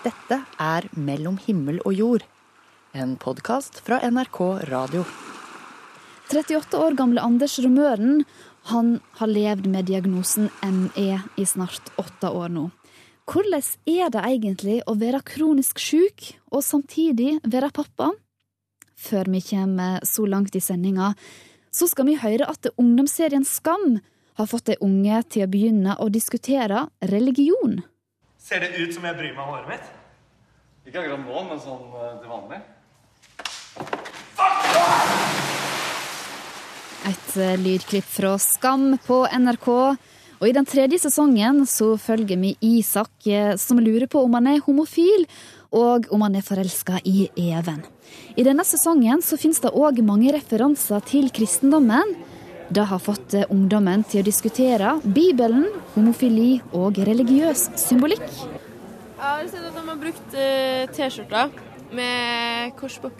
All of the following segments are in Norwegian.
Dette er Mellom himmel og jord, en podkast fra NRK Radio. 38 år gamle Anders Romøren han har levd med diagnosen ME i snart åtte år nå. Hvordan er det egentlig å være kronisk syk og samtidig være pappa? Før vi kommer så langt i sendinga, så skal vi høre at ungdomsserien Skam har fått de unge til å begynne å diskutere religion. Ser det ut som jeg bryr meg om håret mitt? Ikke akkurat nå, men sånn eh, til vanlig. Et eh, lydklipp fra Skam på NRK. Og I den tredje sesongen så følger vi Isak, eh, som lurer på om han er homofil, og om han er forelska i Even. I denne sesongen så finnes det òg mange referanser til kristendommen. Det har fått eh, ungdommen til å diskutere Bibelen, homofili og religiøs symbolikk. Jeg har sett at de har brukt uh, T-skjorter med kors på.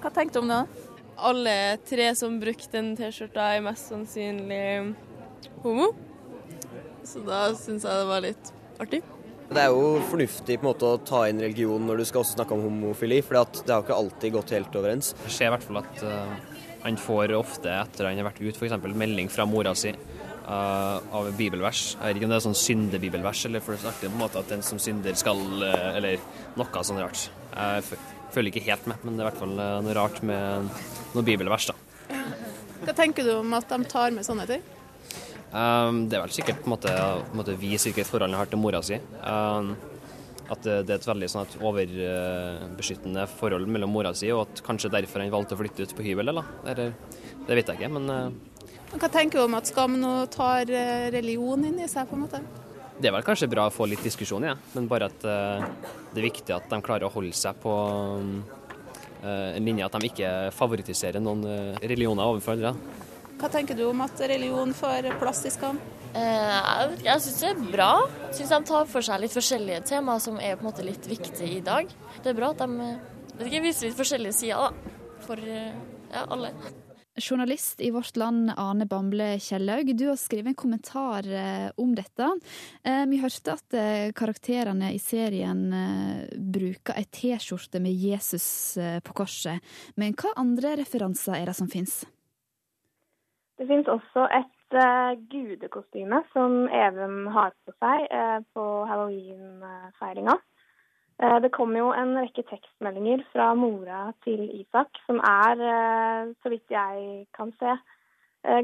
Hva tenkte du om det? Alle tre som brukte den T-skjorta, er mest sannsynlig homo. Så da syns jeg det var litt artig. Det er jo fornuftig på en måte å ta inn religion når du skal også snakke om homofili, for det har ikke alltid gått helt overens. Det skjer i hvert fall at uh han får ofte, etter han har vært ute, f.eks. melding fra mora si uh, av bibelvers. Jeg vet ikke om det er sånn syndebibelvers, eller for det er på en måte at den som synder skal uh, Eller noe sånn rart. Jeg følger ikke helt med, men det er i hvert fall uh, noe rart med noe bibelvers, da. Hva tenker du om at de tar med sånne ting? Um, det er vel sikkert på en måte, på en måte vise hvilket forhold han har til mora si. Um, at det er et veldig sånn overbeskyttende forhold mellom mora si, og at kanskje derfor han valgte å flytte ut på hybel. Eller? Det, det vet jeg ikke, men uh, Hva tenker du om at Skam nå tar eh, religion inn i seg, på en måte? Det er vel kanskje bra å få litt diskusjon i, ja. men bare at uh, det er viktig at de klarer å holde seg på en linje at de ikke favoritiserer noen religioner overfor andre. Hva tenker du om at religion får plass i Skam? Eh, jeg syns det er bra. Jeg syns de tar for seg litt forskjellige temaer som er på en måte litt viktige i dag. Det er bra at de ikke, viser litt forskjellige sider da, for ja, alle. Journalist i Vårt Land, Ane Bamble Kjellaug, du har skrevet en kommentar eh, om dette. Eh, vi hørte at karakterene i serien bruker ei T-skjorte med Jesus på korset. Men hva andre referanser er det som fins? Det finnes også et uh, gudekostyme som Even har på seg uh, på halloween-feiringa. Uh, det kom jo en rekke tekstmeldinger fra mora til Isak, som er, så vidt jeg kan se,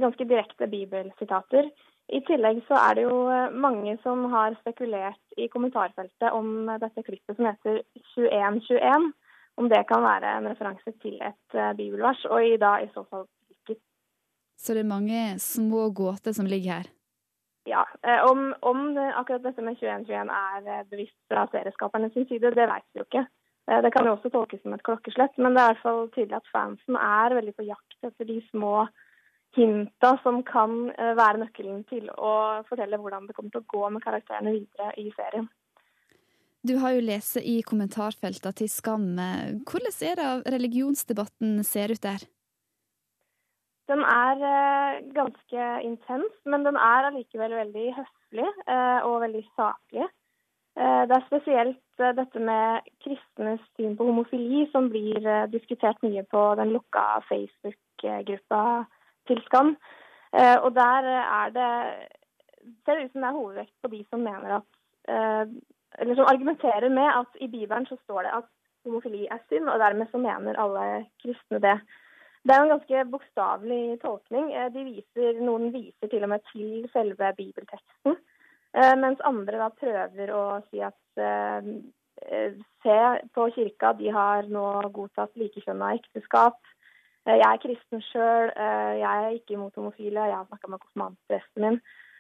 ganske direkte bibelsitater. I tillegg så er det jo mange som har spekulert i kommentarfeltet om dette klippet som heter 2121. Om det kan være en referanse til et bibelvers, og i da i så fall så det er mange små gåter som ligger her? Ja. Eh, om, om det, akkurat dette med 2121 er eh, bevisst fra serieskaperne sin side, det vet vi jo ikke. Eh, det kan jo også tolkes som et klokkeslett, men det er i hvert fall tydelig at fansen er veldig på jakt etter de små hinta som kan være nøkkelen til å fortelle hvordan det kommer til å gå med karakterene videre i serien. Du har jo lest i kommentarfeltene til Skam. Hvordan er det religionsdebatten ser ut der? Den er eh, ganske intens, men den er allikevel veldig høflig eh, og veldig saklig. Eh, det er spesielt dette med kristnes syn på homofili som blir diskutert mye på den lukka Facebook-gruppa til Skam. Og der er det ser det ut som det er hovedvekt på de som mener at Eller som argumenterer med at i Bibelen så står det at homofili er synd, og dermed så mener alle kristne det. Det er jo en ganske bokstavelig tolkning. Eh, de viser, noen viser til og med til selve bibelteksten, eh, mens andre da prøver å si at eh, se på kirka, de har nå godtatt likekjønna ekteskap. Jeg er kristen sjøl, jeg er ikke imot homofile, jeg har snakka med konfirmantpresten min.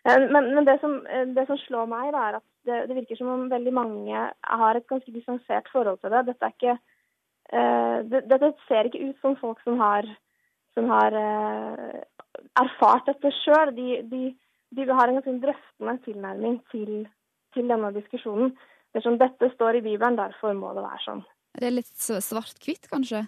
Men, men det, som, det, som, slår meg, da, er at det, det, virker som om veldig mange har et ganske distansert forhold til det. Dette er ikke dette ser ikke ut som folk som har, som har eh, erfart dette sjøl. De, de, de, har en ganske drøftende tilnærming til, til denne diskusjonen. Dersom dette står i Bibelen, derfor må det være sånn. Det er litt svart-hvitt, kanskje?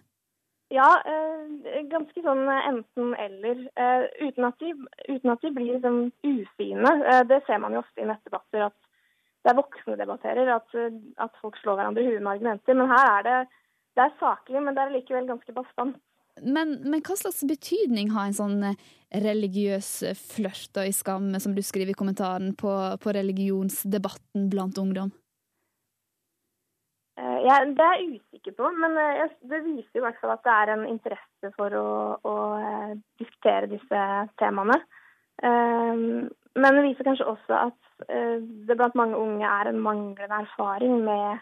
Ja, eh, ganske sånn enten-eller. Eh, uten, uten, at de blir liksom ufine. Eh, det ser man jo ofte i nettdebatter, at det er voksne debatterer, at, at folk slår hverandre i huet med argumenter. Men her er det, det er saklig, men det er likevel ganske bastant. Men, men, hva slags betydning har en sånn eh, religiøs flørt i Skam, som du skriver i kommentaren, på, på religionsdebatten blant ungdom? Eh, ja, det er jeg usikker på, men eh, det viser i hvert fall at det er en interesse for å, å diskutere disse temaene. Men det viser kanskje også at det blant mange unge er en manglende erfaring med,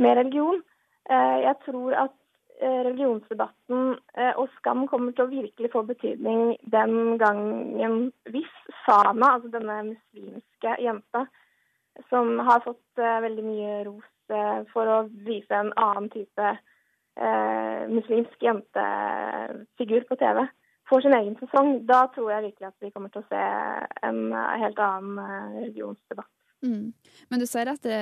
med religion. Jeg tror at Eh, religionsdebatten eh, og skam kommer til å virkelig få betydning den gangen hvis Sana, altså denne muslimske jenta, som har fått eh, veldig mye ros for å vise en annen type eh, muslimsk jentefigur på TV, får sin egen sesong, da tror jeg virkelig at vi kommer til å se en helt annen religionsdebatt. Mm. Men du sier at det,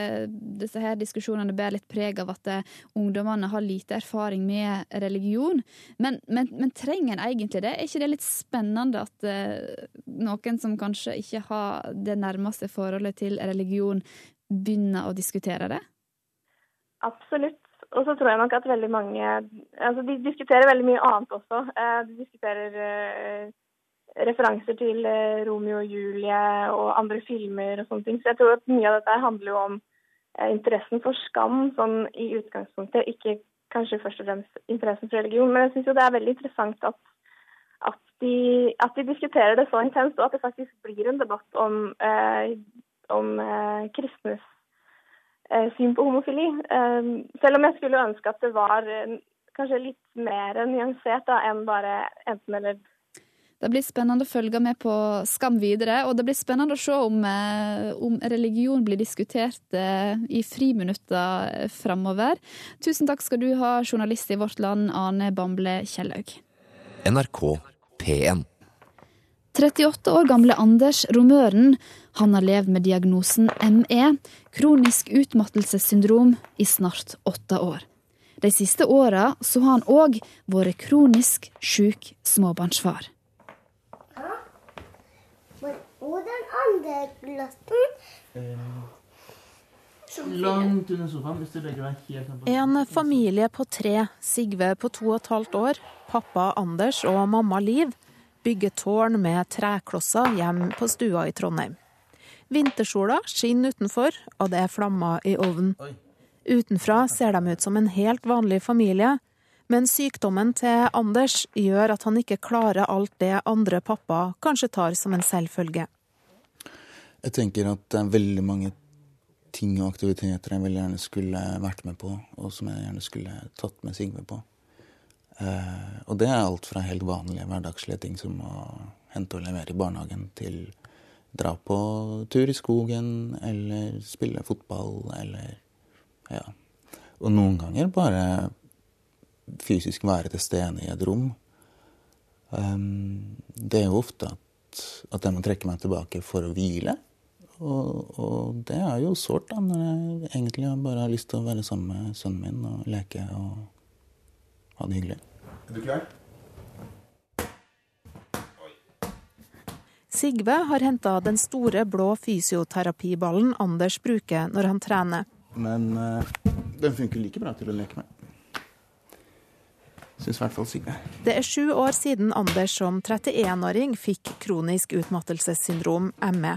disse her diskusjonene bærer litt preg av at eh, ungdommene har lite erfaring med religion. Men, men, men, trenger en egentlig det? Er ikke det litt spennende at uh, noen som kanskje ikke har det nærmeste forholdet til religion, begynner å diskutere det? Absolutt. Og så tror jeg nok at veldig mange Altså, de diskuterer veldig mye annet også. De diskuterer referanser til eh, Romeo og Julie og andre filmer og sånne ting. Så jeg tror at mye av dette handler jo om eh, interessen for skam sånn i utgangspunktet, ikke kanskje først og fremst interessen for religion. Men jeg syns jo det er veldig interessant at, at, de, at, de, diskuterer det så intenst, og at det faktisk blir en debatt om, eh, om eh, kristnes eh, syn på homofili. Selv om jeg skulle ønske at det var kanskje litt mer nyansert da, enn bare enten-eller. Det blir spennende å følge med på Skam videre, og det blir spennende å se om, eh, om religion blir diskutert eh, i friminutter framover. Tusen takk skal du ha, journalist i Vårt Land, Ane Bamble Kjellaug. NRK P1. 38 år gamle Anders Romøren han har levd med diagnosen ME, kronisk utmattelsessyndrom, i snart åtte år. De siste åra så har han òg vært kronisk sjuk småbarnsfar. Og den andre glatten Langt under sofaen, hvis du legger deg helt ned på En familie på tre, Sigve på to og et halvt år, pappa Anders og mamma Liv, bygger tårn med treklosser hjem på stua i Trondheim. Vintersola skinner utenfor, og det er flammer i ovnen. Utenfra ser de ut som en helt vanlig familie, men sykdommen til Anders gjør at han ikke klarer alt det andre pappa kanskje tar som en selvfølge. Jeg tenker at det er veldig mange ting og aktiviteter jeg veldig gjerne skulle vært med på, og som jeg gjerne skulle tatt med Sigve på. Eh, og det er alt fra helt vanlige hverdagslige ting som å hente og levere i barnehagen, til dra på tur i skogen, eller spille fotball, eller ja. Og noen ganger bare fysisk være til stede i et rom. Eh, det er jo ofte at, at jeg må trekke meg tilbake for å hvile. Og, og, det er jo sårt, da, når jeg egentlig bare har lyst til å være sammen med sønnen min og leke og ha det hyggelig. Er du klar? Sigve har henta den store, blå fysioterapiballen Anders bruker når han trener. Men uh, den funker like bra til å leke med. Syns i hvert fall Sigve. Det er sju år siden Anders som 31-åring fikk kronisk utmattelsessyndrom, ME.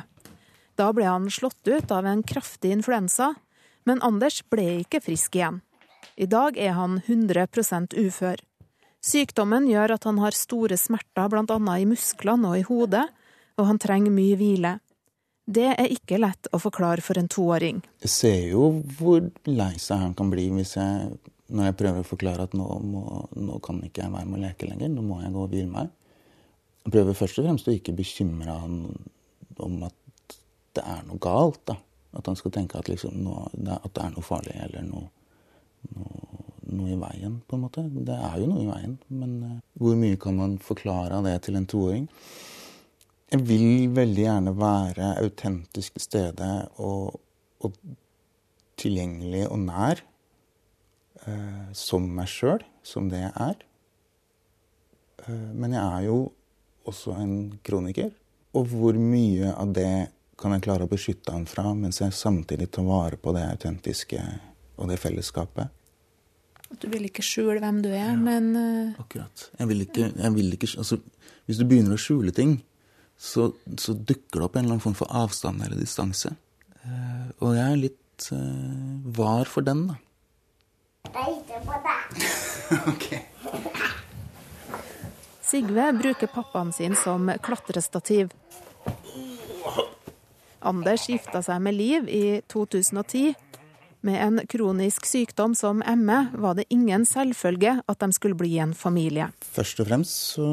Da ble han slått ut av en kraftig influensa, men Anders ble ikke frisk igjen. I dag er han 100% ufør. Sykdommen gjør at han har store smerter bl.a. i musklene og i hodet, og han trenger mye hvile. Det er ikke lett å forklare for en toåring. Jeg ser jo hvor lei seg han kan bli jeg, når jeg prøver å forklare at nå, må, nå kan ikke jeg være med å leke lenger, nå må jeg gå og hvile meg. Jeg prøver først og fremst å ikke bekymre han om at det er noe galt. da. At han skal tenke at, liksom, noe, at det er noe farlig eller noe, noe, noe, i veien, på en måte. Det er jo noe i veien, men uh, hvor mye kan man forklare av det til en toåring? Jeg vil veldig gjerne være autentisk til stede og, og, tilgjengelig og nær. Uh, som meg sjøl, som det jeg er. Uh, men jeg er jo også en kroniker. Og hvor mye av det kan jeg klare å beskytte han fra, mens jeg samtidig tar vare på det autentiske og det fellesskapet. At du vil ikke skjule hvem du er, men uh... Akkurat. Jeg vil ikke, jeg vil ikke altså, Hvis du begynner å skjule ting, så, så dukker det opp en eller annen form for avstand eller distanse. Uh, og jeg er litt uh, var for den, da. Deg. Sigve bruker pappaen sin som klatrestativ. Anders gifta seg med Liv i 2010. Med en kronisk sykdom som ME var det ingen selvfølge at de skulle bli en familie. Først og fremst så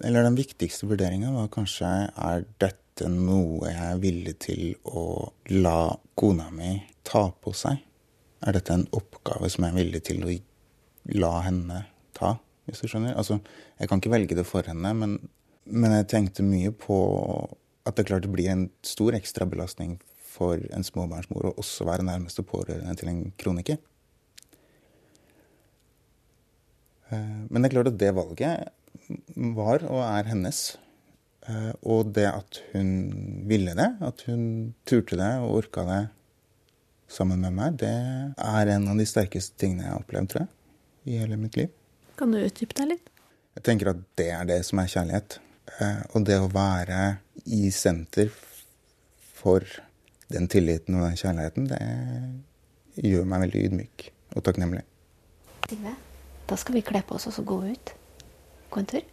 Eller den viktigste vurderinga var kanskje er dette noe jeg er villig til å la kona mi ta på seg? Er dette en oppgave som jeg er villig til å la henne ta, hvis du skjønner? Altså, jeg kan ikke velge det for henne, men, men jeg tenkte mye på at det klart blir en stor ekstrabelastning for en småbarnsmor å også være nærmeste pårørende til en kroniker. Eh, Men det er klart at det valget var og er hennes. Eh, Og det at hun ville det, at hun turte det og orka det sammen med meg, det er en av de sterkeste tingene jeg har opplevd, tror jeg, i hele mitt liv. Kan du utdype deg litt? Jeg tenker at det er det som er kjærlighet. Eh, Og det å være i senter for den tilliten og den kjærligheten, det gjør meg veldig ydmyk og takknemlig. Sigve, da skal vi kle på oss og så gå ut. Gå en tur.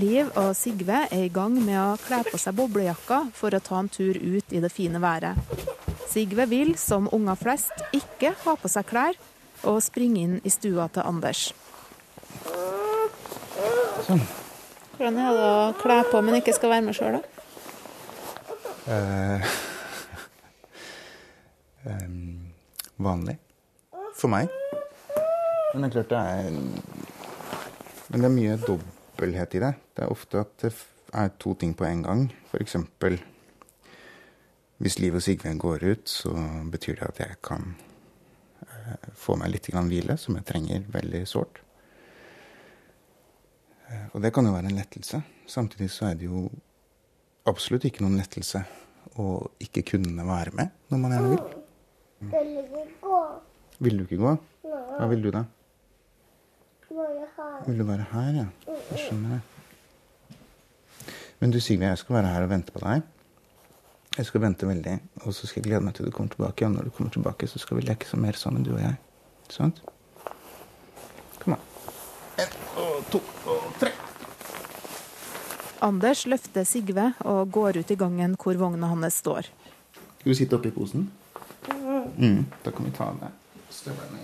Liv og Sigve er i gang med å kle på seg boblejakka for å ta en tur ut i det fine været. Sigve vil, som unger flest, ikke ha på seg klær og springe inn i stua til Anders. Sånn. Hvordan er det å kle på, men ikke skal være med sjøl, da? Eh, eh, vanlig. For meg. Men det er klart det er Men det er mye dobbelthet i det. Det er ofte at det er to ting på en gang. For eksempel hvis Liv og Sigve går ut, så betyr det at jeg kan få meg litt grann hvile, som jeg trenger veldig sårt. Og det kan jo være en lettelse. Samtidig så er det jo absolutt ikke noen lettelse å ikke kunne være med når man gjerne vil. Vil ikke gå. Vil du ikke gå? Hva vil du da? Vil du være her, ja? Jeg skjønner det. Men du Sigve, jeg skal være her og vente på deg. Jeg skal vente veldig, og så skal jeg glede meg til du kommer tilbake. Og når du kommer tilbake, så skal vi leke som mer sammen, du og jeg. Sant? Kom an. En og to og tre. Anders løfter Sigve og går ut i gangen hvor vogna hans står. Skal vi sitte oppi posen? Mm. Da kan vi ta av deg støvlene.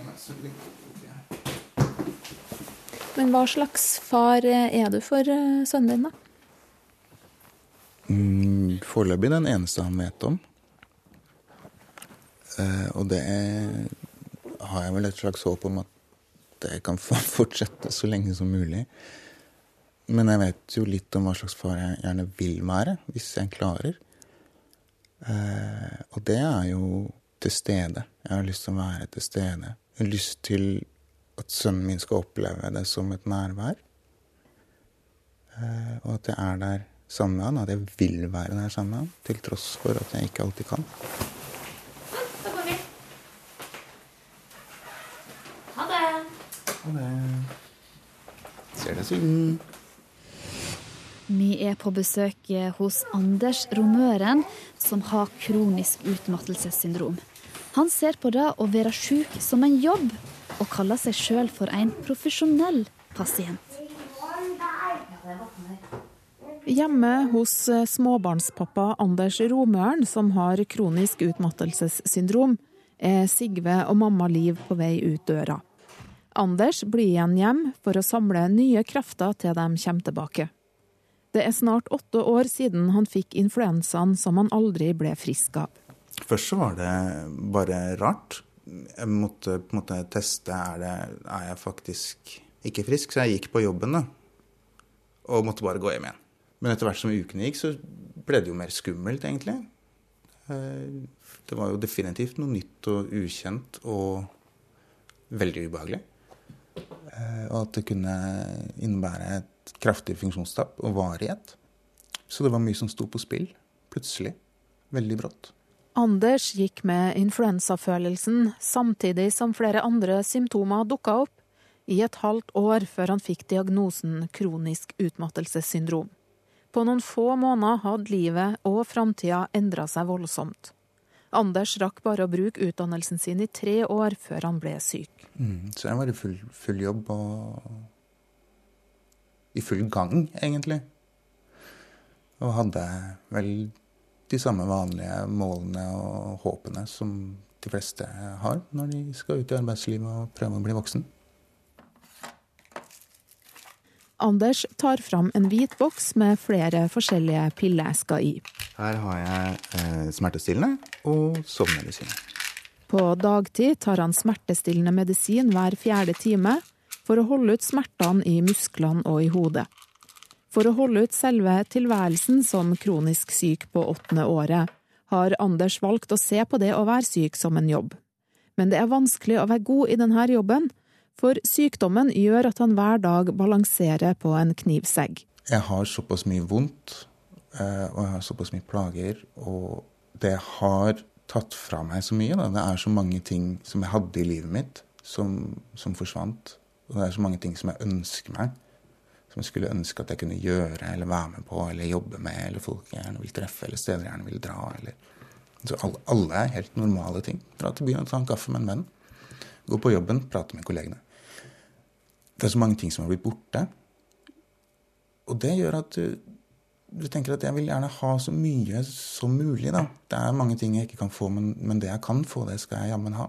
Men hva slags far er du for eh, sønnen din, da? Mm, Foreløpig den eneste han vet om. Eh, og det har jeg vel et slags håp om at det kan fortsette så lenge som mulig. Men jeg vet jo litt om hva slags far jeg gjerne vil være, hvis jeg klarer. Eh, og det er jo til stede. Jeg har lyst til å være til stede. Jeg har lyst til at sønnen min skal oppleve det som et nærvær. Eh, og at jeg er der sammen med han, at jeg vil være der sammen med han, til tross for at jeg ikke alltid kan. Da går vi. Ha det. Ha det ser det siden. Vi er på besøk hos Anders Romøren, som har kronisk utmattelsessyndrom. Han ser på det å være syk som en jobb, og kaller seg sjøl for en profesjonell pasient. Hjemme hos eh, småbarnspappa Anders Romøren, som har kronisk utmattelsessyndrom, er Sigve og mamma Liv på vei ut døra. Anders blir igjen hjem for å samle nye krefter til de kommer tilbake. Det er snart åtte år siden han fikk influensaen som han aldri ble frisk av. Først så var det bare rart. Jeg måtte på en måte teste er, det, er jeg faktisk ikke frisk, så jeg gikk på jobben da. Og måtte bare gå hjem igjen. Men etter hvert som ukene gikk, så ble det jo mer skummelt, egentlig. Eh, Det var jo definitivt noe nytt og ukjent og veldig ubehagelig. Eh, og at det kunne innebære et kraftig funksjonstap og varighet. Så det var mye som sto på spill, plutselig. Veldig brått. Anders gikk med influensafølelsen samtidig som flere andre symptomer dukka opp, i et halvt år før han fikk diagnosen kronisk utmattelsessyndrom. På noen få måneder hadde livet og framtida endra seg voldsomt. Anders rakk bare å bruke utdannelsen sin i tre år før han ble syk. Mm, så jeg var i full, full jobb og i full gang, egentlig. Og hadde vel de samme vanlige målene og håpene som de fleste har når de skal ut i arbeidslivet og prøve å bli voksen. Anders tar fram en hvit boks med flere forskjellige pilleesker i. Her har jeg eh, smertestillende og sovemedisin. På dagtid tar han smertestillende medisin hver fjerde time for å holde ut smertene i musklene og i hodet. For å holde ut selve tilværelsen som kronisk syk på åttende året, har Anders valgt å se på det å være syk som en jobb. Men det er vanskelig å være god i denne jobben, for sykdommen gjør at han hver dag balanserer på en knivsegg. Jeg har såpass mye vondt, eh, og jeg har såpass mye plager, og det har tatt fra meg så mye. Da. Det er så mange ting som jeg hadde i livet mitt, som, som forsvant. Og det er så mange ting som jeg ønsker meg som jeg skulle ønske at jeg kunne gjøre eller være med på eller jobbe med, eller folk jeg gjerne vil treffe, eller steder jeg gjerne vil dra. Eller. Så alle, alle, er helt normale ting. Dra til byen ta en kaffe med en venn. Gå på jobben, prate med kollegene. Det er så mange ting som har blitt borte. Og det gjør at du, du tenker at jeg vil gjerne ha så mye som mulig. da. Det er mange ting jeg ikke kan få, men, men det jeg kan få, det skal jeg jammen ha.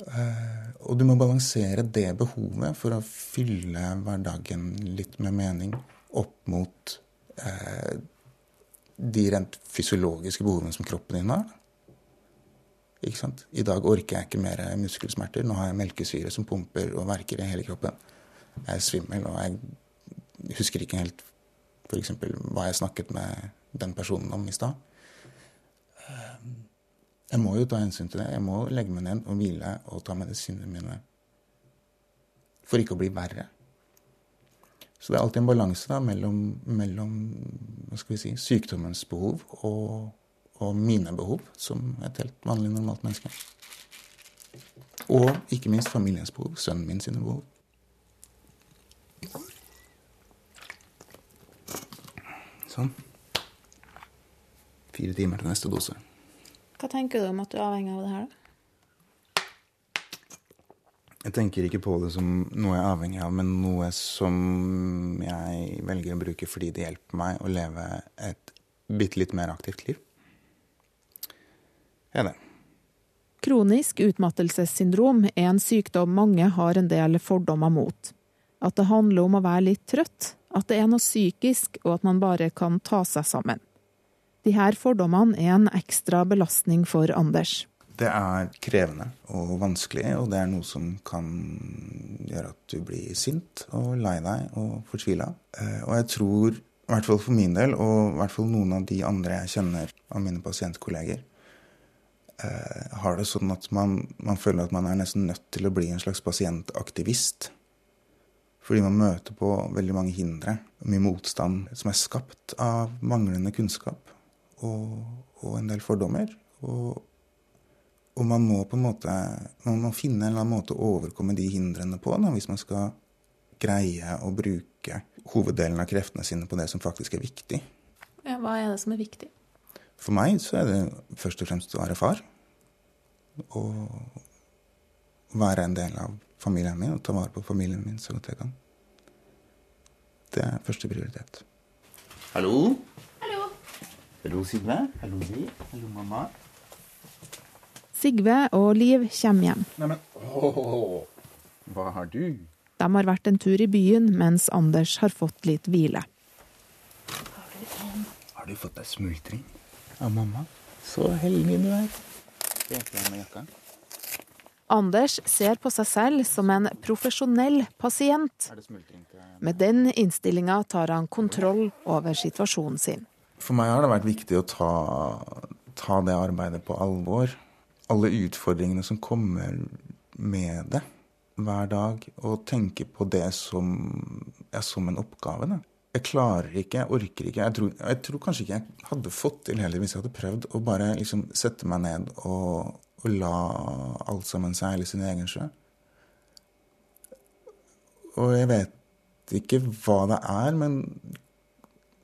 Uh, og du må balansere det behovet for å fylle hverdagen litt med mening opp mot uh, de rent fysiologiske behovene som kroppen din har. I dag orker jeg ikke mer muskelsmerter. Nå har jeg melkesyre som pumper og verker i hele kroppen. Jeg er svimmel, og jeg husker ikke helt f.eks. hva jeg snakket med den personen om i stad. Uh, jeg må jo ta hensyn til det. Jeg må legge meg ned og hvile og ta medisinene mine. For ikke å bli verre. Så det er alltid en balanse da, mellom, mellom si, sykdommens behov og, og, mine behov som et helt vanlig, normalt menneske. Og ikke minst familiens behov. Sønnen min sine behov. Sånn. Fire timer til neste dose. Hva tenker du om at du er avhengig av det her, da? Jeg tenker ikke på det som noe jeg er avhengig av, men noe som jeg velger å bruke fordi det hjelper meg å leve et bitte litt mer aktivt liv. Ja, det. Kronisk utmattelsessyndrom er en sykdom mange har en del fordommer mot. At det handler om å være litt trøtt, at det er noe psykisk, og at man bare kan ta seg sammen. De her fordommene er en ekstra belastning for Anders. Det er krevende og vanskelig, og det er noe som kan gjøre at du blir sint og lei deg og fortvila. Eh, og jeg tror, i hvert fall for min del, og i hvert fall noen av de andre jeg kjenner av mine pasientkolleger, eh, har det sånn at man, man føler at man er nesten nødt til å bli en slags pasientaktivist. Fordi man møter på veldig mange hindre, mye motstand som er skapt av manglende kunnskap og, og en del fordommer. Og, og, man må på en måte man må finne en eller annen måte å overkomme de hindrene på da, hvis man skal greie å bruke hoveddelen av kreftene sine på det som faktisk er viktig. Ja, hva er det som er viktig? For meg så er det først og fremst å være far. Og være en del av familien min og ta vare på familien min så godt jeg kan. Det er første prioritet. Hallo? Hallo, Sigve. Hallo, Liv. Hallo, mamma. Sigve og Liv kommer hjem. Neimen, hva har du? De har vært en tur i byen mens Anders har fått litt hvile. Har du fått deg smultring av mamma? Så heldig du er. Anders ser på seg selv som en profesjonell pasient. Med den innstillinga tar han kontroll over situasjonen sin. For meg har det vært viktig å ta, ta det arbeidet på alvor. Alle utfordringene som kommer med det. hver dag og tenke på det som, ja, som en oppgave. Da. Jeg klarer ikke, jeg orker ikke. Jeg tror, jeg tror, kanskje ikke jeg hadde fått til heller hvis jeg hadde prøvd å bare liksom sette meg ned og, og la alt sammen seile sin egen sjø. Og jeg vet ikke hva det er, men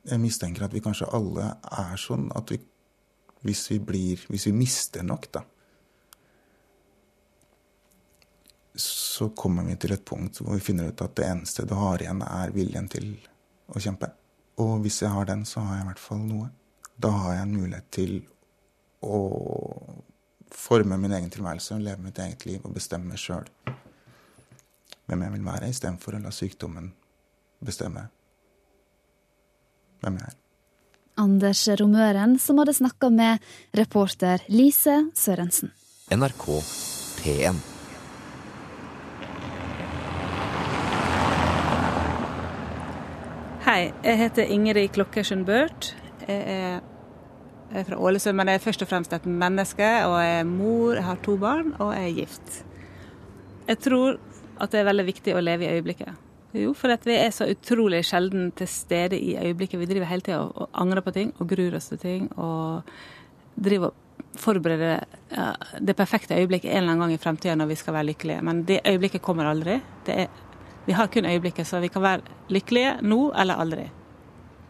jeg mistenker at vi kanskje alle er sånn at vi, hvis vi blir Hvis vi mister nok, da, så kommer vi til et punkt hvor vi finner ut at det eneste du har igjen, er viljen til å kjempe. Og hvis jeg har den, så har jeg i hvert fall noe. Da har jeg en mulighet til å forme min egen tilværelse, leve mitt eget liv og bestemme sjøl hvem jeg vil være, istedenfor å la sykdommen bestemme hvem jeg er. Anders Romøren, som hadde snakka med reporter Lise Sørensen. NRK P1. Hei, jeg heter Ingrid Klokkersen Børt. Jeg er, fra Ålesund, men jeg er først og fremst et menneske. Og jeg er mor, jeg har to barn, og jeg er gift. Jeg tror at det er veldig viktig å leve i øyeblikket. Jo, for vi er så utrolig sjelden til stede i øyeblikket. Vi driver hele tida og angrer på ting og gruer oss til ting. Og driver og forbereder det perfekte øyeblikket en eller annen gang i fremtida når vi skal være lykkelige. Men det øyeblikket kommer aldri. Det er vi har kun øyeblikket, så vi kan være lykkelige nå eller aldri.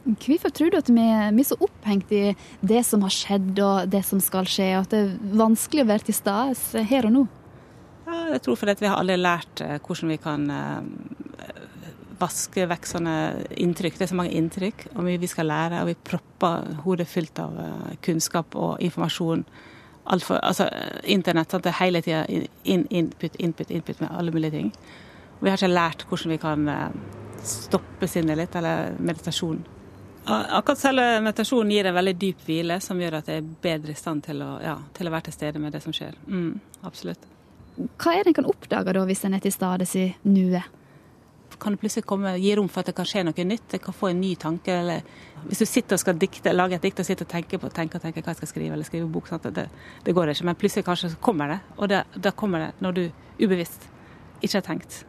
Hvorfor tror du at vi, er så opphengt i det som har skjedd og det som skal skje, og at det er vanskelig å være til stede her og nå? Ja, jeg tror fordi vi har aldri lært eh, hvordan vi kan eh, vaske vekk sånne inntrykk. Det er så mange inntrykk, og mye vi skal lære. Og vi propper hodet fylt av eh, kunnskap og informasjon. For, altså, internett sant? det er hele tida in, input, input, input med alle mulige ting. Vi har ikke lært hvordan vi kan eh, stoppe sinnet litt, eller meditasjon. Akkurat selve meditasjonen gir en veldig dyp hvile, som gjør at jeg er bedre i stand til å, ja, til å være til stede med det som skjer. Mm, absolutt. Hva er det en kan oppdage da, hvis en er til stede i nuet? Kan det plutselig komme, gi rom for at det kan skje noe nytt? Jeg kan få en ny tanke. eller Hvis du sitter og skal dikte, lage et dikt og sitter og tenker på tenker, tenker hva jeg skal skrive, eller skrive bok, sant? Det, det går ikke. Men plutselig kanskje kommer det. Og da kommer det når du ubevisst ikke har tenkt.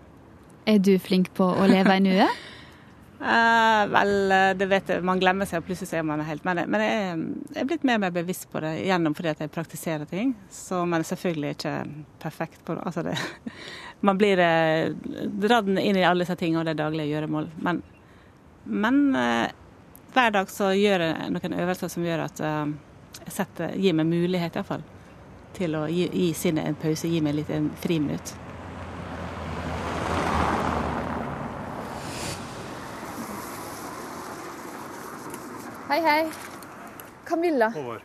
Er du flink på å leve i nuet? eh, vel, eh, det vet jeg. Man glemmer seg, og plutselig er man helt med det. men jeg, jeg, er blitt mer og mer bevisst på det gjennom fordi at jeg praktiserer ting. Så, men selvfølgelig ikke perfekt på. Altså det man blir eh, dratt inn i alle disse tingene og det daglige gjøremål. Men, men eh, hver dag så gjør jeg noen øvelser som gjør at eh, jeg setter, gir meg mulighet iallfall til å gi, gi sinnet en pause, gi meg litt en friminutt. Hei, hei. Camilla. Håvard.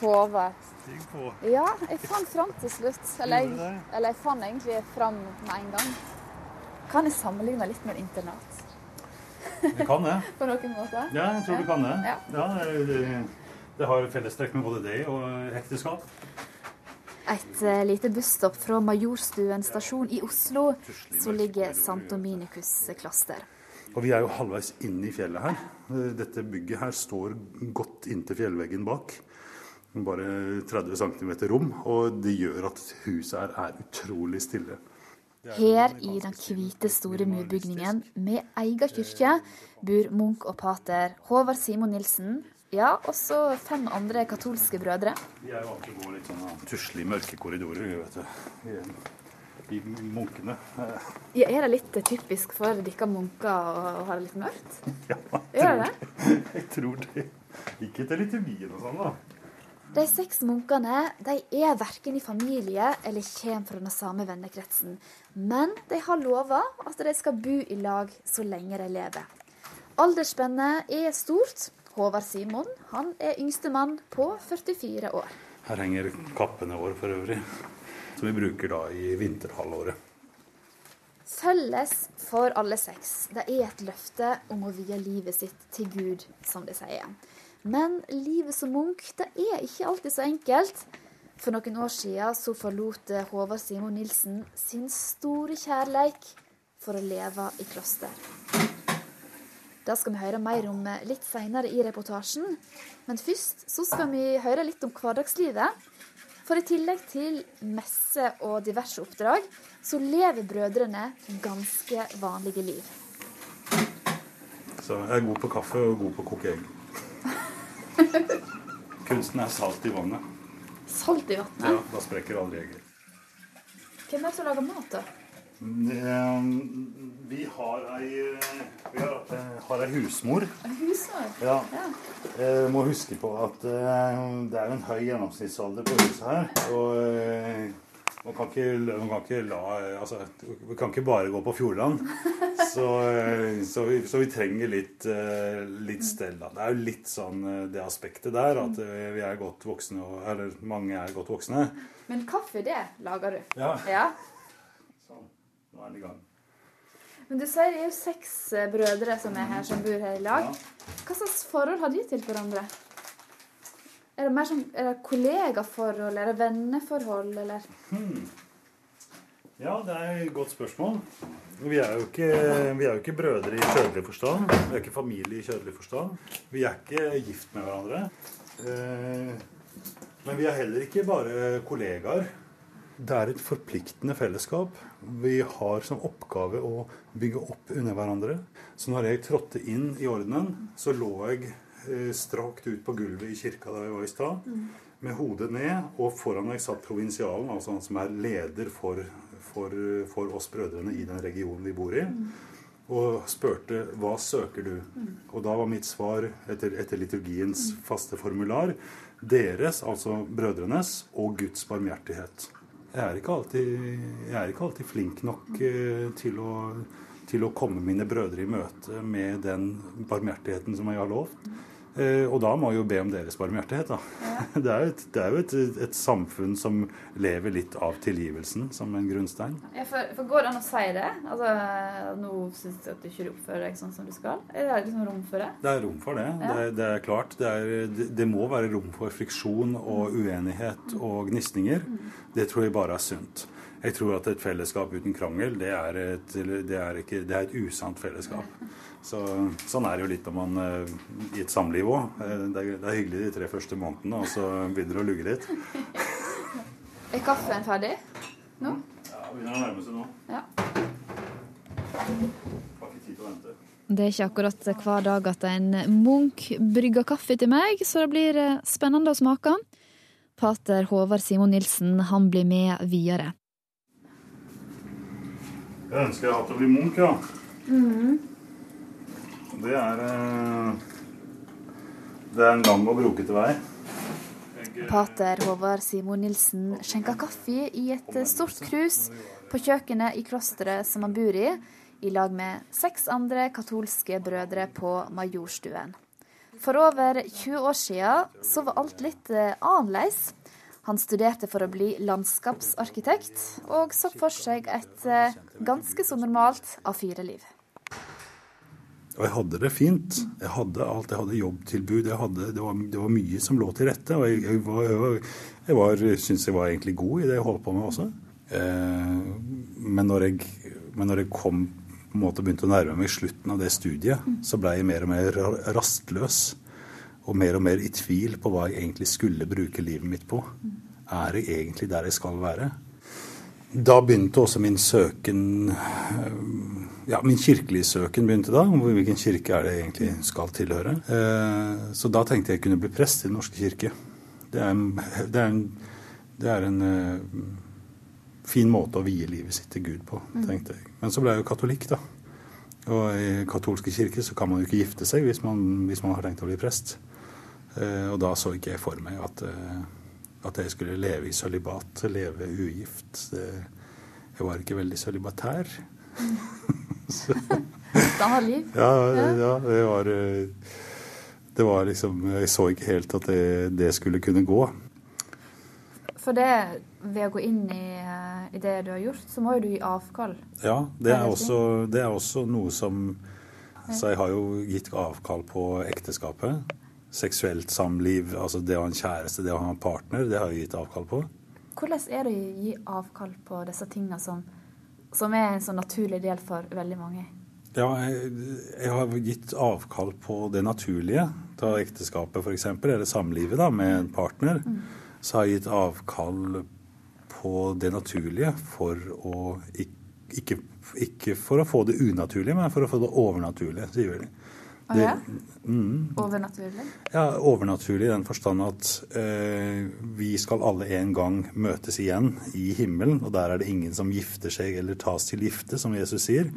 Håvard. Stig på. Ja, jeg fant fram til slutt. Eller jeg, eller jeg fant egentlig fram med en gang. Kan jeg sammenligne litt med internat? Jeg kan det. På noen måte? Ja, jeg tror du kan det. Ja. Ja, det, det har fellestrekk med både det og ekteskap. Et uh, lite busstopp fra Majorstuen stasjon i Oslo, så ligger St. Dominikus klaster. Og vi er jo halvveis inne i fjellet her. Dette bygget her står godt inntil fjellveggen bak. Bare 30 cm rom, og det gjør at huset her er utrolig stille. Her i den hvite, store murbygningen med egen kirke bor munk og pater Håvard Simon Nilsen, ja, også fem andre katolske brødre. Vi er jo alltid gå litt sånn tusle i mørke korridorer, vet du de munkene. Ja, er det litt typisk for dere munker å ha det litt mørkt? Ja, jeg tror, det? Jeg tror det. Ikke til liturgien og sånn, da. De seks munkene de er verken i familie eller kommer fra den samme vennekretsen. Men de har lova at de skal bo i lag så lenge de lever. Aldersspennet er stort. Håvard Simon han er yngste mann på 44 år. Her henger kappene våre for øvrig som vi bruker da i vinterhalvåret. Felles for alle seks. Det er et løfte om å vie livet sitt til Gud, som de sier. Men livet som munk det er ikke alltid så enkelt. For noen år siden så forlot Håvard Simon Nilsen sin store kjærleik for å leve i kloster. Det skal vi høre mer om litt seinere i reportasjen. Men først så skal vi høre litt om hverdagslivet. For i tillegg til messe og diverse oppdrag, så lever brødrene ganske vanlige liv. Så jeg er god på kaffe og god på å koke egg. Kunsten er salt i vannet. Salt i vannet. Ja, Da sprekker aldri egget. Hvem er det som lager mat, da? Eh, Vi har ei, vi har, eh, har ei husmor. Husmor? Ja. Jeg må huske på at eh, det er en høy gjennomsnittsalder på huset her. Og eh, man kan ikke, man kan ikke la Altså, vi kan ikke bare gå på Fjordland. Så, eh, så, vi, så vi trenger litt, eh, litt stell. Det er jo litt sånn eh, det aspektet der at eh, vi er godt voksne, eller mange er godt voksne. Men kaffe, det lager du? Ja. ja. Nå er den i gang. Men du sier det er jo seks eh, brødre som er her, som bor her i lag. Hva slags forhold har de til hverandre? Er det mer som er det kollegaforhold, er det venneforhold, eller? Hmm. Ja, det er et godt spørsmål. Vi er jo ikke, vi er jo ikke brødre i kjødelig forstand. Vi er ikke familie i kjødelig forstand. Vi er ikke gift med hverandre. Eh, Men vi er heller ikke bare kollegaer. Det er et forpliktende fellesskap. Vi har som oppgave å bygge opp under hverandre. Så når jeg trådte inn i ordenen, så lå jeg eh, strakt ut på gulvet i kirka der jeg var i stad med hodet ned, og foran meg satt provinsialen, altså han som er leder for, for, for oss brødrene i den regionen vi bor i, og spurte hva søker du? Og da var mitt svar etter, etter liturgiens faste formular deres, altså brødrenes, og Guds barmhjertighet. Jeg er ikke alltid, er ikke alltid flink nok eh, til å, til å komme mine brødre i møte med den barmhjertigheten som jeg har lovt. Eh, og da må jeg jo be om deres barmhjertighet. Da. Det er jo, et, det er jo et, et samfunn som lever litt av tilgivelsen som en grunnstein. Ja, for, for Går det an å si det? Altså, Nå syns jeg at du ikke oppfører deg sånn som du skal. Er det liksom rom for det? Det er rom for det. Ja. Det, det er klart. Det, er, det, det må være rom for friksjon og uenighet og gnisninger. Det tror jeg bare er sunt. Jeg tror at et fellesskap uten krangel, det er et, det er ikke, det er et usant fellesskap. Så, sånn er det jo litt når man eh, i et samliv òg. Det, er- det er hyggelig de tre første månedene, og så begynner det å lugge litt. Er kaffen ferdig nå? Ja, begynner å nærme seg nå. Ja. Har ikke tid til å vente. Det er ikke akkurat hver dag at en munk brygger kaffe til meg, så det blir eh, spennende å smake. Pater Håvard Simon Nilsen han blir med videre. Jeg ønsker jeg hadde å bli munk, ja. Det er eh, Det er en lang og brokete vei. Pater Håvard Simon Nilsen skjenker kaffe i et stort krus på kjøkkenet i klosteret som han bor i, i lag med seks andre katolske brødre på Majorstuen. For over 20 år siden så var alt litt eh, annerledes. Han studerte for å bli landskapsarkitekt, og så for seg et eh, ganske så normalt A4-liv. Og jeg hadde det fint. Jeg hadde alt. Jeg hadde jobbtilbud. Jeg hadde, det, var, det var mye som lå til rette. Og jeg, jeg, var, jeg, var, jeg syntes jeg var egentlig god i det jeg holdt på med også. Eh, men, når jeg, men når jeg kom på en måte begynte å nærme meg slutten av det studiet, så ble jeg mer og mer rastløs. Og mer og mer i tvil på hva jeg egentlig skulle bruke livet mitt på. Er jeg egentlig der jeg skal være? Da begynte også min søken eh, Ja, min kirkelige søken begynte da. om Hvilken kirke er det jeg egentlig skal tilhøre? Eh, Så da tenkte jeg kunne bli prest i Den norske kirke. Det er en, det er en, det er en eh, fin måte å vie livet sitt til Gud på, tenkte jeg. Men så ble jeg jo katolikk, da. Og i katolske kirker så kan man jo ikke gifte seg hvis man, hvis man har tenkt å bli prest. Eh, Og da så ikke jeg for meg at, at jeg skulle leve i sølibat, leve ugift. Jeg var ikke veldig sølibatær. Så- har liv. ja, ja, det var eh, Det var liksom Jeg så ikke helt at det, det skulle kunne gå. For det, ved å gå inn i, i det du har gjort, så må jo du gi avkall. Ja, det er også, det er også noe som Så jeg har jo gitt avkall på ekteskapet. Seksuelt samliv, altså det å ha en kjæreste, det å ha en partner, det har jeg gitt avkall på. Hvordan er det å gi avkall på disse tingene som, som er en sånn naturlig del for veldig mange? Ja, jeg, jeg har gitt avkall på det naturlige. Ta ekteskapet f.eks., eller samlivet da, med en partner. så har jeg gitt avkall på det naturlige for å ikke, ikke, ikke for å få det unaturlige, men for å få det overnaturlige, sier de. Å ja? mm, Overnaturlig? ja, overnaturlig i den forstand at eh, vi skal alle en gang møtes igjen i himmelen, og der er det ingen som gifter seg eller tas til gifte, som Jesus sier.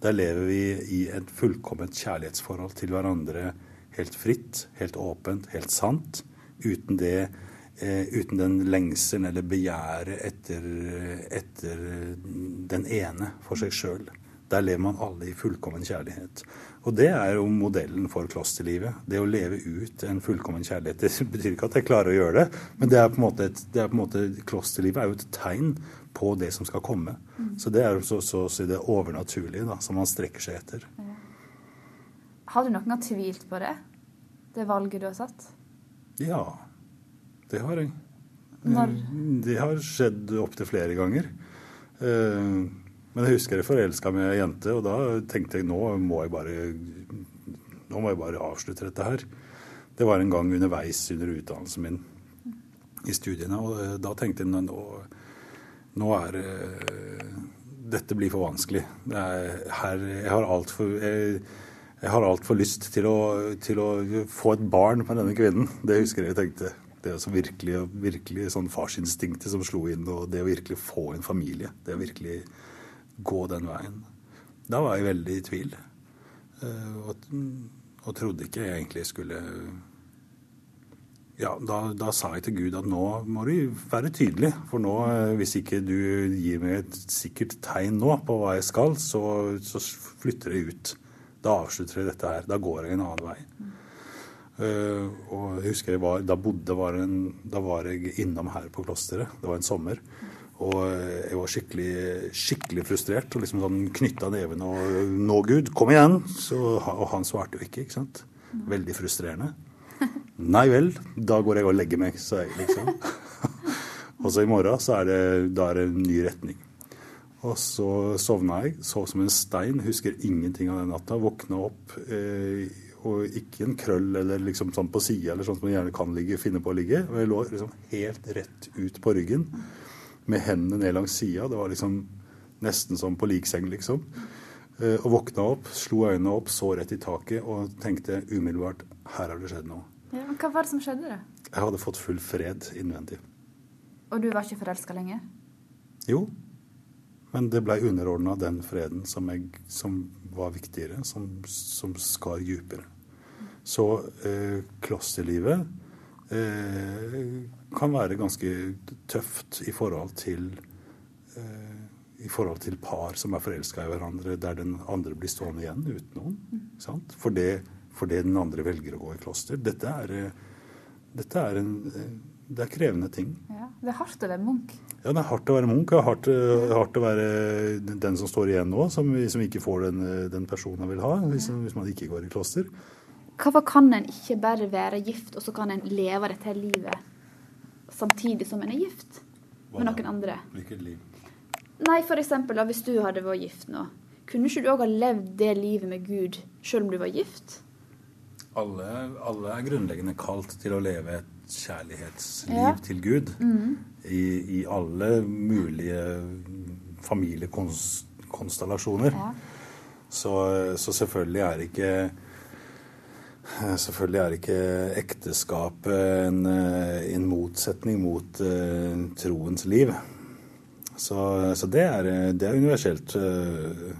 Der lever vi i et fullkomment kjærlighetsforhold til hverandre helt fritt, helt åpent, helt sant. Uten det eh, uten den lengselen eller begjæret etter, etter den ene for seg sjøl. Der lever man alle i fullkommen kjærlighet. Og det er jo modellen for klosterlivet. Det å leve ut en fullkommen kjærlighet. Det betyr ikke at jeg klarer å gjøre det, men det er på en måte, et, det er på en måte klosterlivet er jo et tegn på det som skal komme. Så det er så, så å si det overnaturlige da, som man strekker seg etter. Har du noen gang tvilt på det? Det valget du har satt? Ja, det har jeg. Når? Det har skjedd opptil flere ganger. Eh, Men jeg husker jeg forelska meg i ei jente, og da tenkte jeg nå må jeg bare nå må jeg bare avslutte dette her. Det var en gang underveis under utdannelsen min i studiene, og eh, da tenkte jeg nå, nå er eh, Dette blir for vanskelig. Er, her, jeg har altfor jeg, jeg har lyst til å, til å få et barn med denne kvinnen. Det husker jeg jeg tenkte. Det er virkelig, virkelig sånn farsinstinktet som slo inn, og det å virkelig få en familie. Det er virkelig gå den veien. Da var jeg veldig i tvil. Eh, Og, og trodde ikke jeg egentlig skulle Ja, da, da sa jeg til Gud at nå må du være tydelig. For nå, eh, hvis ikke du gir meg et sikkert tegn nå på hva jeg skal, så, så flytter jeg ut. Da avslutter jeg dette her. Da går jeg en annen vei. Uh, og jeg husker jeg var, da bodde var en, Da var jeg innom her på klosteret. Det var en sommer. Og eh, jeg var skikkelig, skikkelig frustrert og liksom sånn knytta neven og 'Nå, Gud, kom igjen!' Så, og han svarte jo ikke, ikke sant? Veldig frustrerende. Nei vel, da går jeg og legger meg, sa jeg liksom. og så i morgen så er det, da er det en ny retning. Og så sovna jeg, sov som en stein, husker ingenting av den natta. Våkna opp, eh, og ikke en krøll eller liksom sånn på sida, eller sånn som man gjerne kan ligge, finne på å ligge. Og jeg lå liksom helt rett ut på ryggen, med hendene ned langs sida. Det var liksom nesten som på likseng, liksom. Eh, og våkna opp, slo øynene opp, så rett i taket og tenkte umiddelbart her har det skjedd noe. Ja, men hva var det som skjedde, da? Jeg hadde fått full fred innvendig. Og du var ikke forelska lenger? Jo, men det blei underordna den freden som, jeg, som var viktigere, som, som skar djupere. Så eh, klosterlivet kan være ganske tøft i forhold til eh, i forhold til par som er forelska i hverandre, der den andre blir stående igjen uten noen. For det, fordi den andre velger å gå i kloster. Dette er, eh, dette er en eh, det er krevende ting. Ja, Det er hardt å være munk. Ja, det er hardt å være munk. Det er hardt, eh, hardt å være den som står igjen nå, som, som ikke får den, eh, den personen han vil ha, hvis, hvis man ikke går i kloster. Hvorfor kan en ikke bare være gift, og så kan en leve dette livet samtidig som en er gift med noen andre? Hvilket liv? Nei, eksempel hvis du hadde vært gift nå. Kunne ikke du òg ha levd det livet med Gud selv om du var gift? Alle, alle er grunnleggende kalt til å leve et kjærlighetsliv Ja. til Gud. Mhm. I, I alle mulige familiekonstellasjoner. Ja. Så, så selvfølgelig er det ikke Selvfølgelig er ikke ekteskapet en, eh, en motsetning mot uh, troens liv. Så, så det, er, det er universelt. Eh,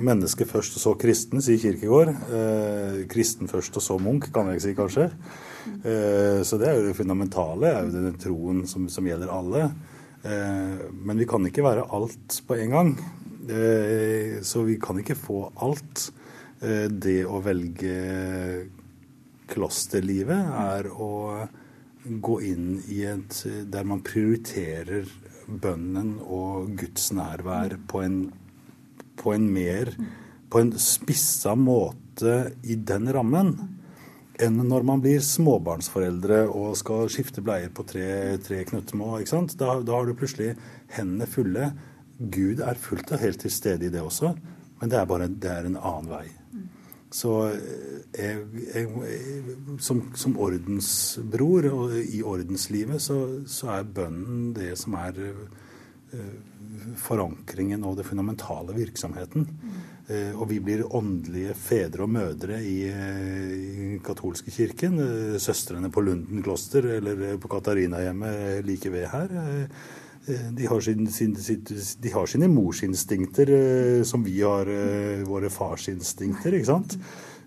Menneske først og så kristen, sier Kirkegård. Eh, kristen først og så munk, kan jeg si kanskje. Eh, så det er jo det fundamentale, er jo den troen som, som gjelder alle. Eh, men vi kan ikke være alt på en gang. Eh, så vi kan ikke få alt. Eh, det å velge klosterlivet er å gå inn i et der man prioriterer bønnen og Guds nærvær på en, på en mer på en spissa måte i den rammen enn når man blir småbarnsforeldre og skal skifte bleier på tre, tre sant? Da, da har du plutselig hendene fulle. Gud er fullt og helt til stede i det også, men det er bare det er en annen vei. Så jeg, jeg, som, som, ordensbror og i ordenslivet så, så er bønnen det som er forankringen og det fundamentale virksomheten. Mm. Og vi blir åndelige fedre og mødre i, i katolske kirken. Søstrene på Lunden kloster eller på Katarinahjemmet like ved her. De har, sin, sin, de har sine morsinstinkter, som vi har våre farsinstinkter, ikke sant.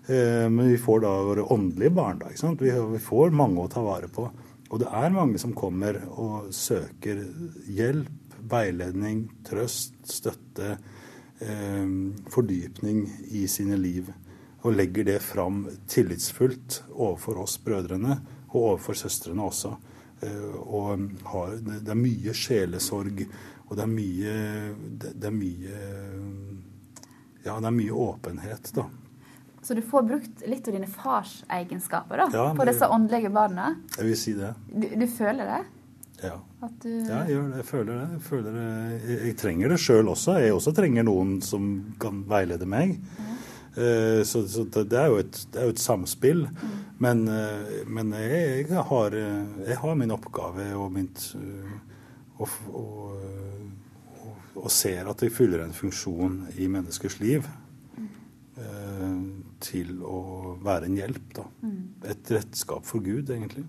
Men vi får da våre åndelige barn. da, ikke sant? Vi får mange å ta vare på. Og det er mange som kommer og søker hjelp veiledning, trøst, støtte, eh, fordypning i sine liv. Og legger det fram tillitsfullt overfor oss brødrene, og overfor søstrene også. Eh, og har, det er mye sjelesorg, og det er mye Det er mye Ja, det er mye åpenhet, da. Så du får brukt litt av dine farsegenskaper da, ja, på disse åndelige barna? Jeg vil si det. Du, du føler det? Ja. Du... ja, jeg det. Jeg føler det. Jeg, føler det. jeg, jeg trenger det sjøl også. Jeg også trenger noen som kan veilede meg. Ja. Uh, så, så, det er jo et, er jo et samspill. Mm. Men, uh, men jeg, jeg, har, jeg, har, min oppgave og mitt og, og, og, ser at jeg fyller en funksjon i menneskers liv. til å være en hjelp, da. Mm. Et redskap for Gud, egentlig.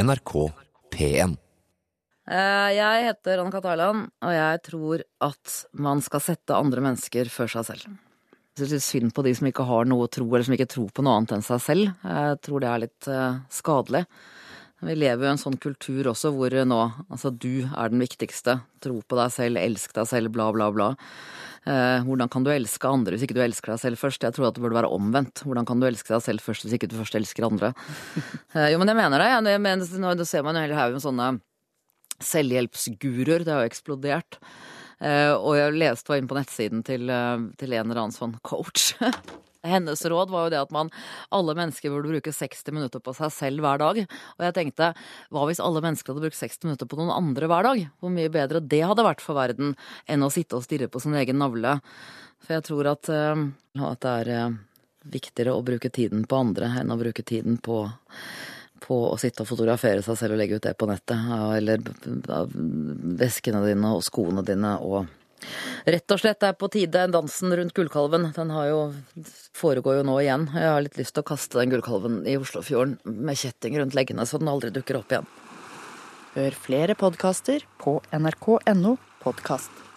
NRK P1. Eh, jeg heter Anne Kataland, og jeg tror at man skal sette andre mennesker før seg selv. Jeg syns synd på de som ikke har noe å tro, eller som ikke tror på noe annet enn seg selv. Jeg tror det er litt uh, skadelig. Vi lever jo i en sånn kultur også hvor nå altså du er den viktigste. Tro på deg selv, elsk deg selv, bla, bla, bla. Eh, hvordan kan du elske andre hvis ikke du elsker deg selv først? Jeg tror at det burde være omvendt. Hvordan kan du elske deg selv først hvis ikke du først elsker andre? Eh, jo, men jeg mener det. Jeg mener, nå ser man jo hele haugen med sånne selvhjelpsguruer. Det har jo eksplodert. Eh, og jeg leste var inne på nettsiden til, til en eller annen sånn coach hennes råd var jo det at man, alle mennesker burde bruke 60 minutter på seg selv hver dag. Og jeg tenkte, hva hvis alle mennesker hadde brukt 60 minutter på noen andre hver dag? Hvor mye bedre det hadde vært for verden enn å sitte og stirre på sin egen navle. For jeg tror at, uh, at det er viktigere å bruke tiden på andre enn å bruke tiden på på å sitte og fotografere seg selv og legge ut det på nettet. Eller veskene dine og skoene dine og Rett og slett er på tide dansen rundt gullkalven. Den jo, foregår jo nå igjen. Jeg har litt lyst til å kaste den gullkalven i Oslofjorden med kjetting rundt leggene, så den aldri dukker opp igjen. Hør flere podkaster på nrk.no podkast.